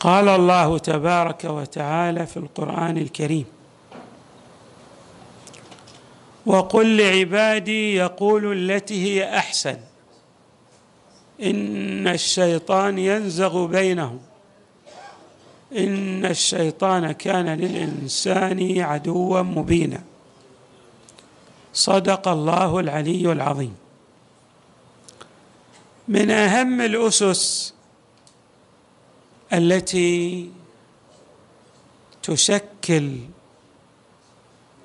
قال الله تبارك وتعالى في القرآن الكريم. وقل لعبادي يقولوا التي هي أحسن. إن الشيطان ينزغ بينهم. إن الشيطان كان للإنسان عدوا مبينا. صدق الله العلي العظيم. من أهم الأسس التي تشكل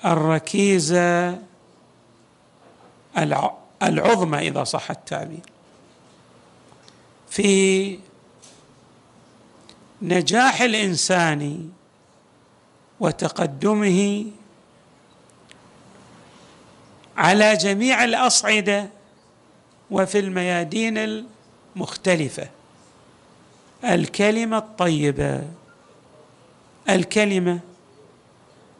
الركيزة العظمى إذا صح التعبير. في نجاح الإنسان وتقدمه على جميع الأصعدة وفي الميادين المختلفة. الكلمة الطيبة الكلمة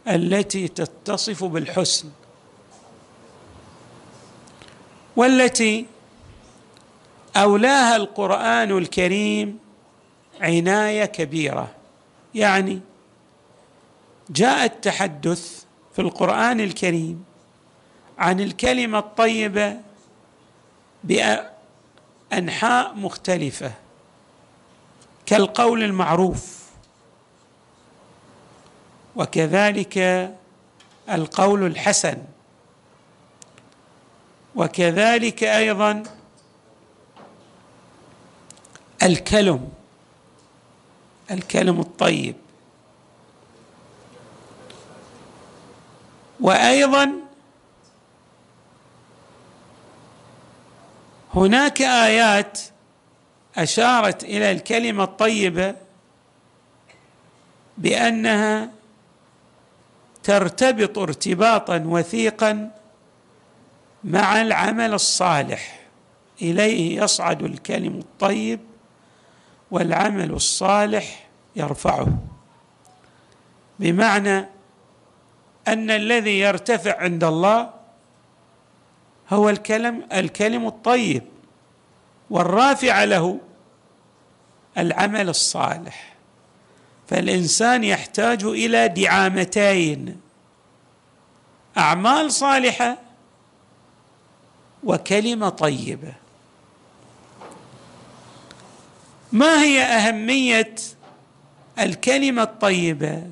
التي تتصف بالحسن والتي أولاها القرآن الكريم عناية كبيرة. يعني جاء التحدث في القرآن الكريم عن الكلمة الطيبة بأنحاء مختلفة. كالقول المعروف. وكذلك القول الحسن. وكذلك أيضا الكلم الكلم الطيب. وأيضا هناك آيات أشارت إلى الكلمة الطيبة بأنها ترتبط ارتباطا وثيقا مع العمل الصالح. إليه يصعد الكلم الطيب والعمل الصالح يرفعه. بمعنى أن الذي يرتفع عند الله هو الكلم الكلم الطيب. والرافع له العمل الصالح. فالإنسان يحتاج إلى دعامتين أعمال صالحة وكلمة طيبة. ما هي أهمية الكلمة الطيبة؟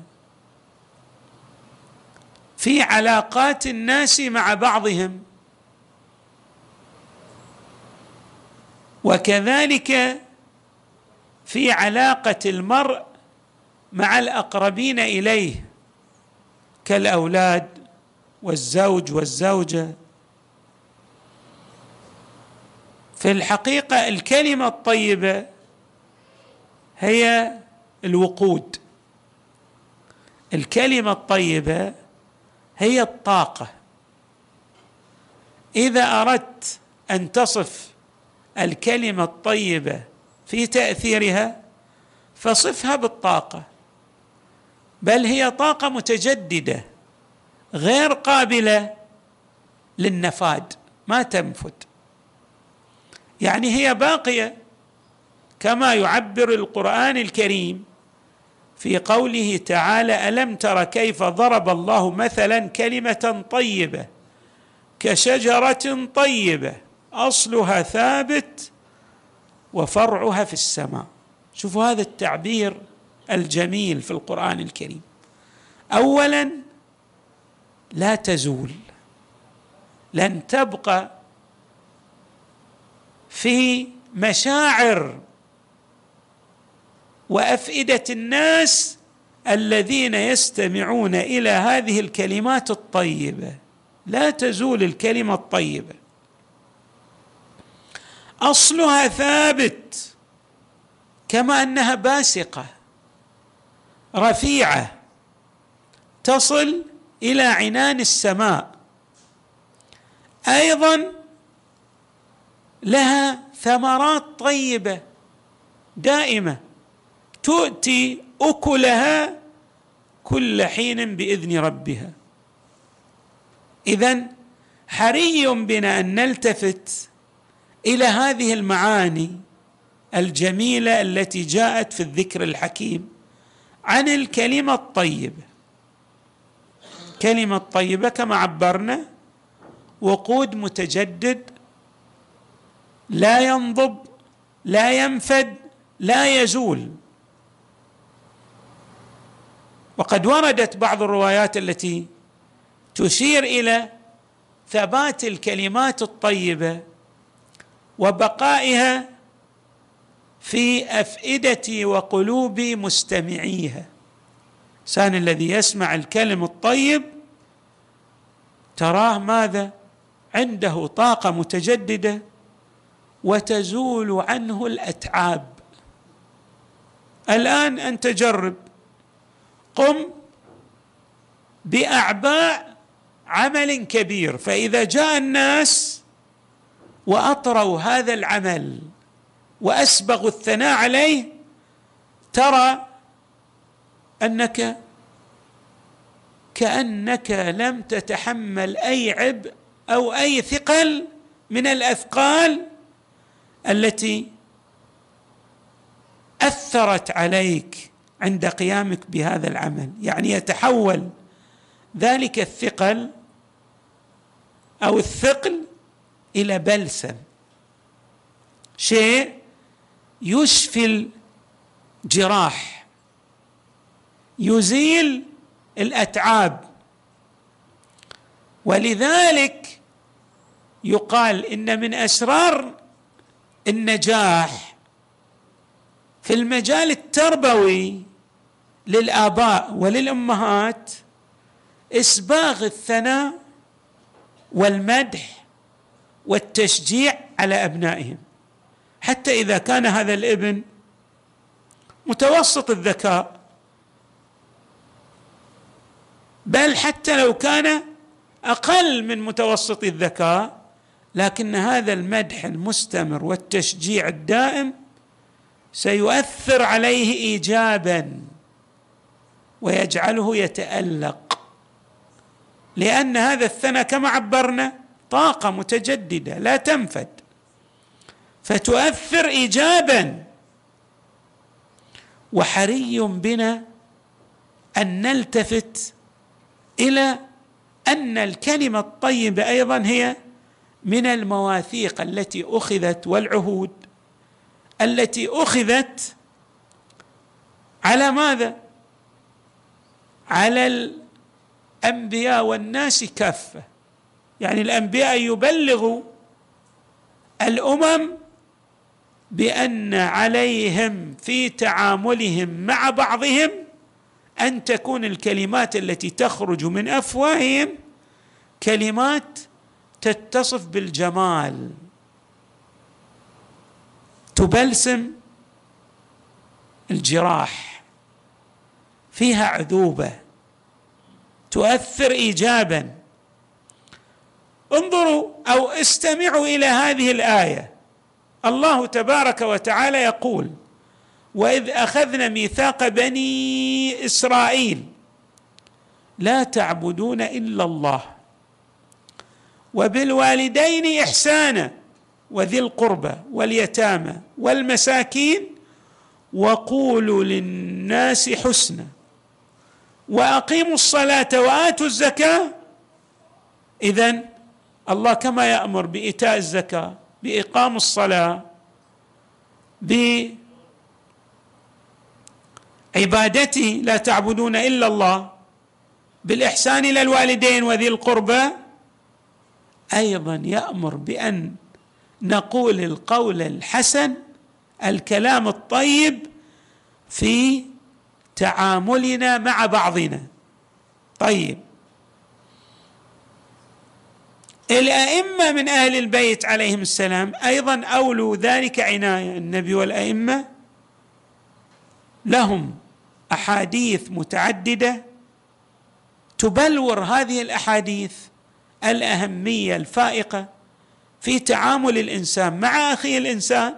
في علاقات الناس مع بعضهم. وكذلك في علاقة المرء مع الأقربين إليه كالأولاد والزوج والزوجة. في الحقيقة الكلمة الطيبة هي الوقود. الكلمة الطيبة هي الطاقة. إذا أردت أن تصف الكلمة الطيبة في تأثيرها فصفها بالطاقة. بل هي طاقة متجددة غير قابلة للنفاد ما تنفد. يعني هي باقية كما يعبر القرآن الكريم في قوله تعالى ألم تر كيف ضرب الله مثلا كلمة طيبة كشجرة طيبة؟ أصلها ثابت وفرعها في السماء. شوفوا هذا التعبير الجميل في القرآن الكريم. اولا لا تزول لن تبقى في مشاعر وأفئدة الناس الذين يستمعون إلى هذه الكلمات الطيبة. لا تزول الكلمة الطيبة. أصلها ثابت كما أنها باسقة رفيعة تصل إلى عنان السماء. أيضا لها ثمرات طيبة دائمة تؤتي أكلها كل حين بإذن ربها. اذا حري بنا أن نلتفت إلى هذه المعاني الجميلة التي جاءت في الذكر الحكيم عن الكلمة الطيبة. كلمة طيبة كما عبرنا وقود متجدد لا ينضب لا ينفد لا يزول وقد وردت بعض الروايات التي تشير إلى ثبات الكلمات الطيبة وبقائها في افئده وقلوب مستمعيها. الانسان الذي يسمع الكلم الطيب تراه ماذا؟ عنده طاقة متجددة وتزول عنه الأتعاب. الآن أنت جرب. قم بأعباء عمل كبير. فإذا جاء الناس وأطروا هذا العمل وأسبغوا الثناء عليه ترى أنك كأنك لم تتحمل أي عبء أو أي ثقل من الأثقال التي أثرت عليك عند قيامك بهذا العمل. يعني يتحول ذلك الثقل أو الثقل إلى بلسم. شيء يشفي الجراح. يزيل الأتعاب. ولذلك يقال إن من أسرار النجاح في المجال التربوي للآباء وللأمهات إسباغ الثناء والمدح. والتشجيع على أبنائهم. حتى إذا كان هذا الابن متوسط الذكاء بل حتى لو كان أقل من متوسط الذكاء لكن هذا المدح المستمر والتشجيع الدائم سيؤثر عليه ايجابا ويجعله يتألق. لأن هذا الثنى كما عبرنا طاقة متجددة لا تنفد فتؤثر ايجابا. وحري بنا أن نلتفت إلى أن الكلمة الطيبة أيضا هي من المواثيق التي أخذت والعهود التي أخذت على ماذا؟ على الأنبياء والناس كافة. يعني الأنبياء يبلغوا الأمم بأن عليهم في تعاملهم مع بعضهم أن تكون الكلمات التي تخرج من أفواههم كلمات تتصف بالجمال. تبلسم الجراح فيها عذوبة تؤثر ايجابا. انظروا أو استمعوا إلى هذه الآية. الله تبارك وتعالى يقول وإذ أخذنا ميثاق بني إسرائيل لا تعبدون إلا الله وبالوالدين إحسانا وذي القربى واليتامى والمساكين وقولوا للناس حسنا وأقيموا الصلاة وآتوا الزكاة. اذا الله كما يأمر بإيتاء الزكاة بإقام الصلاة بعبادته لا تعبدون إلا الله بالإحسان إلى الوالدين وذي القربى. أيضا يأمر بأن نقول القول الحسن الكلام الطيب في تعاملنا مع بعضنا. طيب الأئمة من أهل البيت عليهم السلام أيضا أولوا ذلك عناية النبي والأئمة. لهم أحاديث متعددة تبلور هذه الأحاديث الأهمية الفائقة في تعامل الإنسان مع اخيه الإنسان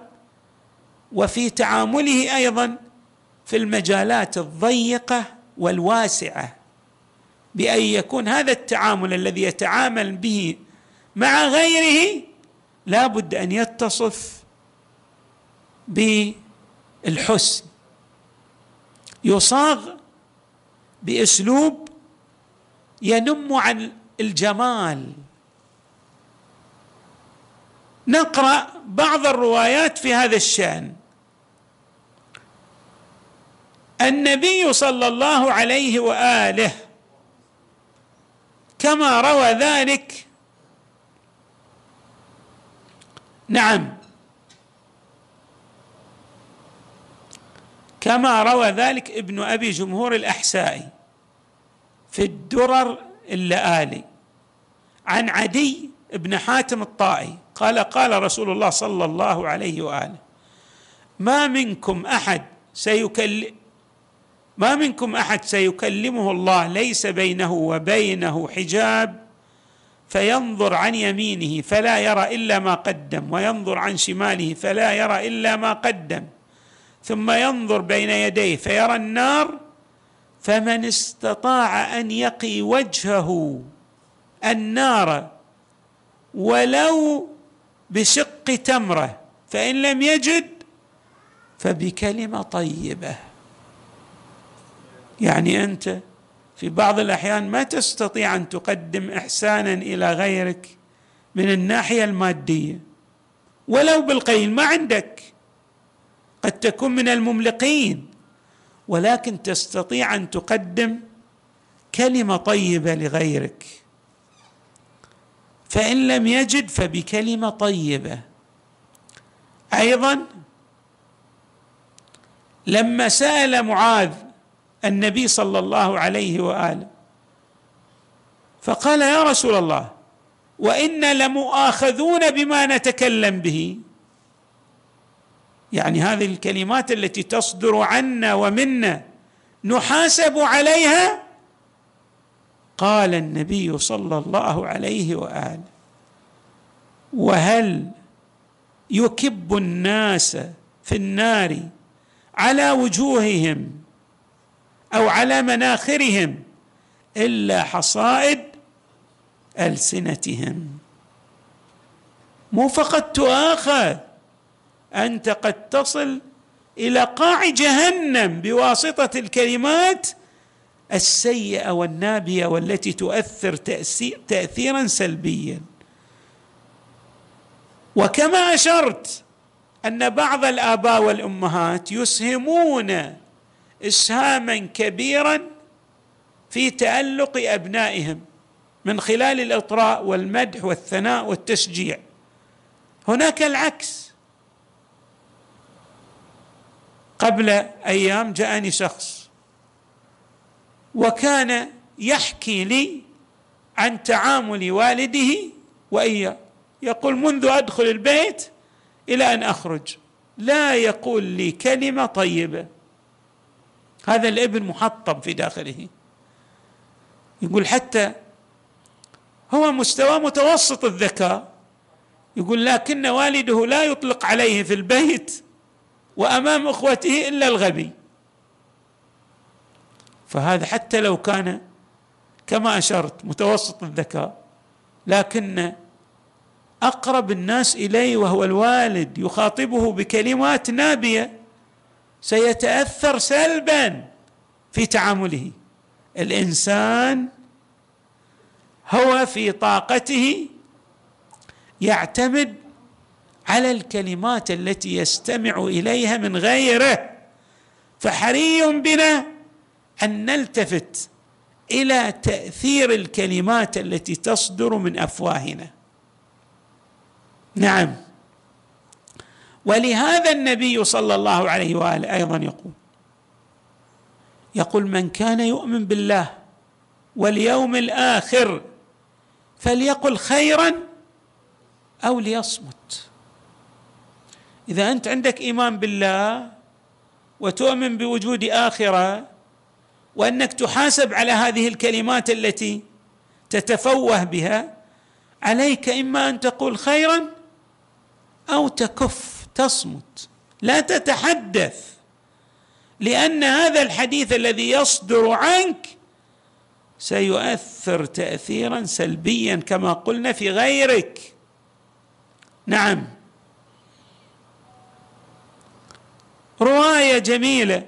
وفي تعامله أيضا في المجالات الضيقة والواسعة بأن يكون هذا التعامل الذي يتعامل به مع غيره لا بد أن يتصف بالحسن. يصاغ بأسلوب ينم عن الجمال. نقرأ بعض الروايات في هذا الشأن. النبي صلى الله عليه وآله كما روى ذلك نعم. كما روى ذلك ابن أبي جمهور الاحسائي في الدرر اللآلي عن عدي بن حاتم الطائي قال قال رسول الله صلى الله عليه وآله ما منكم أحد سيكلم ما منكم أحد سيكلمه الله ليس بينه وبينه حجاب فينظر عن يمينه فلا يرى إلا ما قدم وينظر عن شماله فلا يرى إلا ما قدم. ثم ينظر بين يديه فيرى النار فمن استطاع أن يقي وجهه النار ولو بشق تمره فإن لم يجد فبكلمة طيبة. يعني أنت في بعض الأحيان ما تستطيع أن تقدم إحسانا إلى غيرك من الناحية المادية. ولو بالقليل ما عندك. قد تكون من المملقين. ولكن تستطيع أن تقدم كلمة طيبة لغيرك. فإن لم يجد فبكلمة طيبة. أيضا لما سأل معاذ النبي صلى الله عليه وآله. فقال يا رسول الله وأنا لمؤاخذون بما نتكلم به. يعني هذه الكلمات التي تصدر عنا ومنا نحاسب عليها؟ قال النبي صلى الله عليه وآله. وهل يكب الناس في النار على وجوههم أو على مناخرهم إلا حصائد ألسنتهم. مو فقط تؤاخذ أنت قد تصل إلى قاع جهنم بواسطة الكلمات السيئة والنابيه والتي تؤثر تاثيرا سلبيا. وكما أشرت أن بعض الآباء والأمهات يسهمون إسهاما كبيرا في تألق أبنائهم من خلال الإطراء والمدح والثناء والتشجيع. هناك العكس. قبل أيام جاءني شخص وكان يحكي لي عن تعامل والده وإياه. يقول منذ أدخل البيت إلى أن أخرج. لا يقول لي كلمة طيبة. هذا الابن محطم في داخله. يقول حتى هو مستوى متوسط الذكاء. يقول لكن والده لا يطلق عليه في البيت وأمام أخوته إلا الغبي. فهذا حتى لو كان كما أشرت متوسط الذكاء لكن أقرب الناس إليه وهو الوالد يخاطبه بكلمات نابية سيتأثر سلبا في تعامله. الإنسان هو في طاقته يعتمد على الكلمات التي يستمع إليها من غيره فحري بنا أن نلتفت إلى تأثير الكلمات التي تصدر من أفواهنا. نعم. ولهذا النبي صلى الله عليه وآله أيضا يقول يقول من كان يؤمن بالله واليوم الآخر فليقل خيرا أو ليصمت. إذا أنت عندك إيمان بالله وتؤمن بوجود آخرة وأنك تحاسب على هذه الكلمات التي تتفوه بها عليك إما أن تقول خيرا أو تكف تصمت. لا تتحدث لأن هذا الحديث الذي يصدر عنك سيؤثر تاثيرا سلبيا كما قلنا في غيرك. نعم. رواية جميلة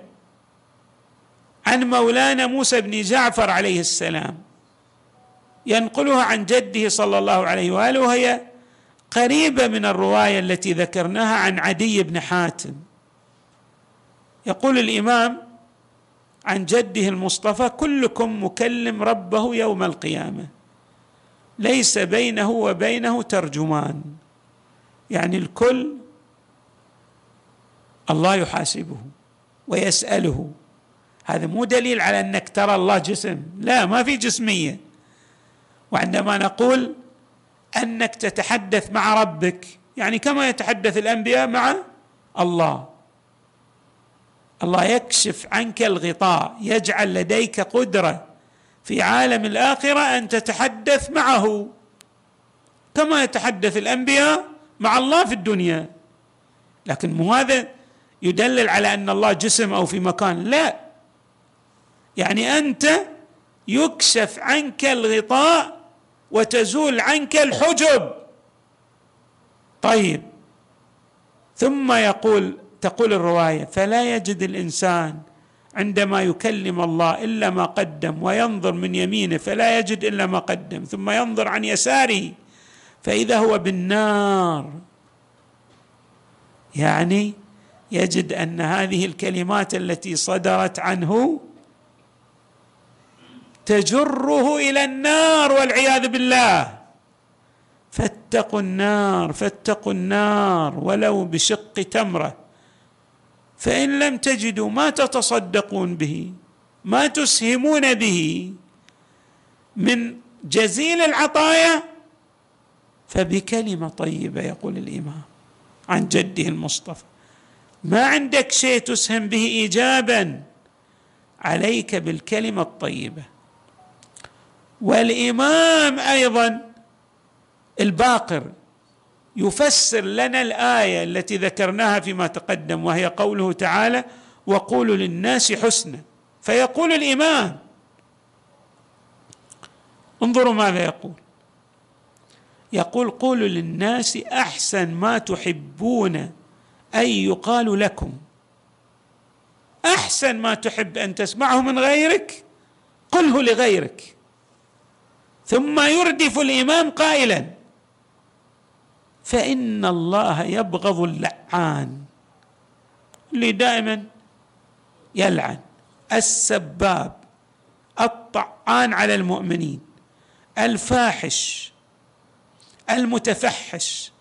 عن مولانا موسى بن جعفر عليه السلام ينقلها عن جده صلى الله عليه وآله وهي قريبة من الرواية التي ذكرناها عن عدي بن حاتم. يقول الإمام عن جده المصطفى كلكم مكلم ربه يوم القيامة ليس بينه وبينه ترجمان. يعني الكل الله يحاسبه ويسأله. هذا مو دليل على أنك ترى الله جسم لا ما في جسمية. وعندما نقول أنك تتحدث مع ربك. يعني كما يتحدث الأنبياء مع الله. الله يكشف عنك الغطاء يجعل لديك قدرة في عالم الآخرة أن تتحدث معه. كما يتحدث الأنبياء مع الله في الدنيا. لكن مو هذا يدلل على أن الله جسم أو في مكان. لا. يعني أنت يكشف عنك الغطاء وتزول عنك الحجب. طيب. ثم يقول تقول الرواية فلا يجد الإنسان عندما يكلم الله إلا ما قدم وينظر من يمينه فلا يجد إلا ما قدم ثم ينظر عن يساره فإذا هو بالنار. يعني يجد أن هذه الكلمات التي صدرت عنه تجره إلى النار والعياذ بالله. فاتقوا النار فاتقوا النار ولو بشق تمرة. فإن لم تجدوا ما تتصدقون به ما تسهمون به. من جزيل العطايا فبكلمة طيبة يقول الإمام عن جده المصطفى. ما عندك شيء تسهم به ايجابا؟ عليك بالكلمة الطيبة. والإمام أيضا الباقر يفسر لنا الآية التي ذكرناها فيما تقدم وهي قوله تعالى وقولوا للناس حسنا فيقول الإمام. انظروا ماذا يقول. يقول قولوا للناس أحسن ما تحبون ان يقال لكم أحسن ما تحب أن تسمعه من غيرك؟ قله لغيرك. ثم يردف الإمام قائلا. فإن الله يبغض اللعان. اللي دائما يلعن. السباب الطعان على المؤمنين. الفاحش المتفحش.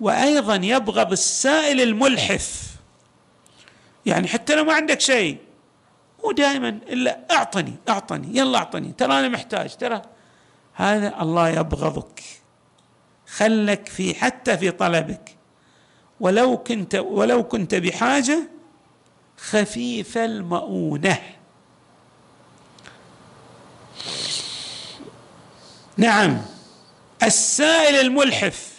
وأيضا يبغض السائل الملحف. يعني حتى لو ما عندك شيء مو دائما إلا أعطني أعطني يلا أعطني ترى أنا محتاج ترى هذا الله يبغضك خلك في حتى في طلبك. ولو كنت ولو كنت بحاجة خفيف المؤونة. نعم السائل الملحف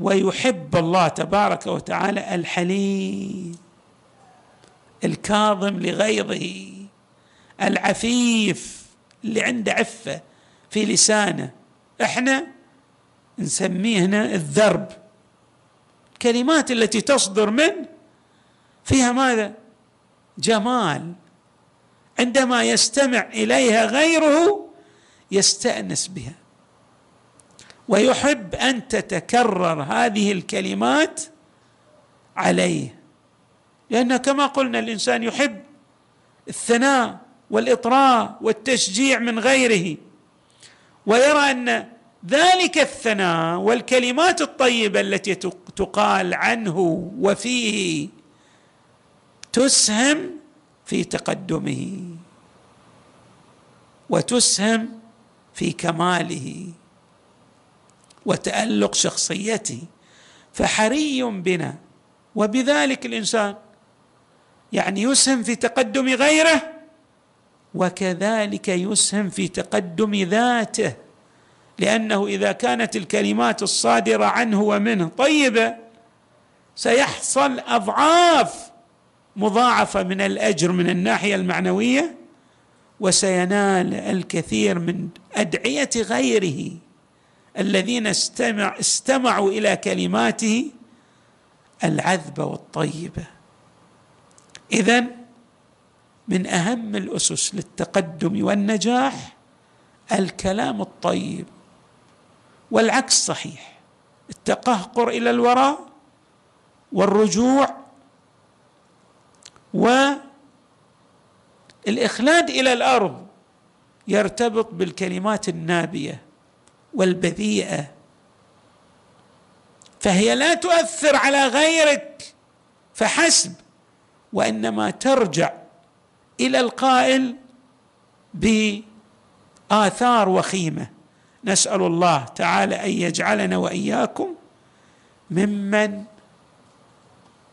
ويحب الله تبارك وتعالى الحليم الكاظم لغيظه العفيف اللي عنده عفة. في لسانه. إحنا نسميه هنا الذرب. الكلمات التي تصدر منه فيها ماذا؟ جمال. عندما يستمع إليها غيره يستأنس بها. ويحب أن تتكرر هذه الكلمات عليه. لأن كما قلنا الإنسان يحب الثناء والإطراء والتشجيع من غيره. ويرى أن ذلك الثناء والكلمات الطيبة التي تقال عنه وفيه تسهم في تقدمه وتسهم في كماله وتألق شخصيته فحري بنا. وبذلك الإنسان يعني يسهم في تقدم غيره وكذلك يسهم في تقدم ذاته لأنه إذا كانت الكلمات الصادرة عنه ومنه طيبة سيحصل أضعاف مضاعفة من الأجر من الناحية المعنوية وسينال الكثير من أدعية غيره الذين استمع استمعوا إلى كلماته العذبة والطيبة. اذا من أهم الأسس للتقدم والنجاح الكلام الطيب والعكس صحيح التقهقر إلى الوراء والرجوع والاخلاد إلى الأرض يرتبط بالكلمات النابية والبذيئة. فهي لا تؤثر على غيرك فحسب وإنما ترجع إلى القائل بآثار وخيمة. نسأل الله تعالى أن يجعلنا وإياكم ممن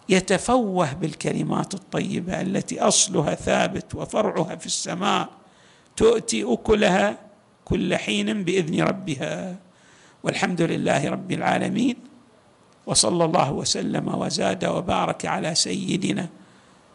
يتفوه بالكلمات الطيبة التي أصلها ثابت وفرعها في السماء تؤتي أكلها كل حين بإذن ربها. والحمد لله رب العالمين وصلى الله وسلم وزاد وبارك على سيدنا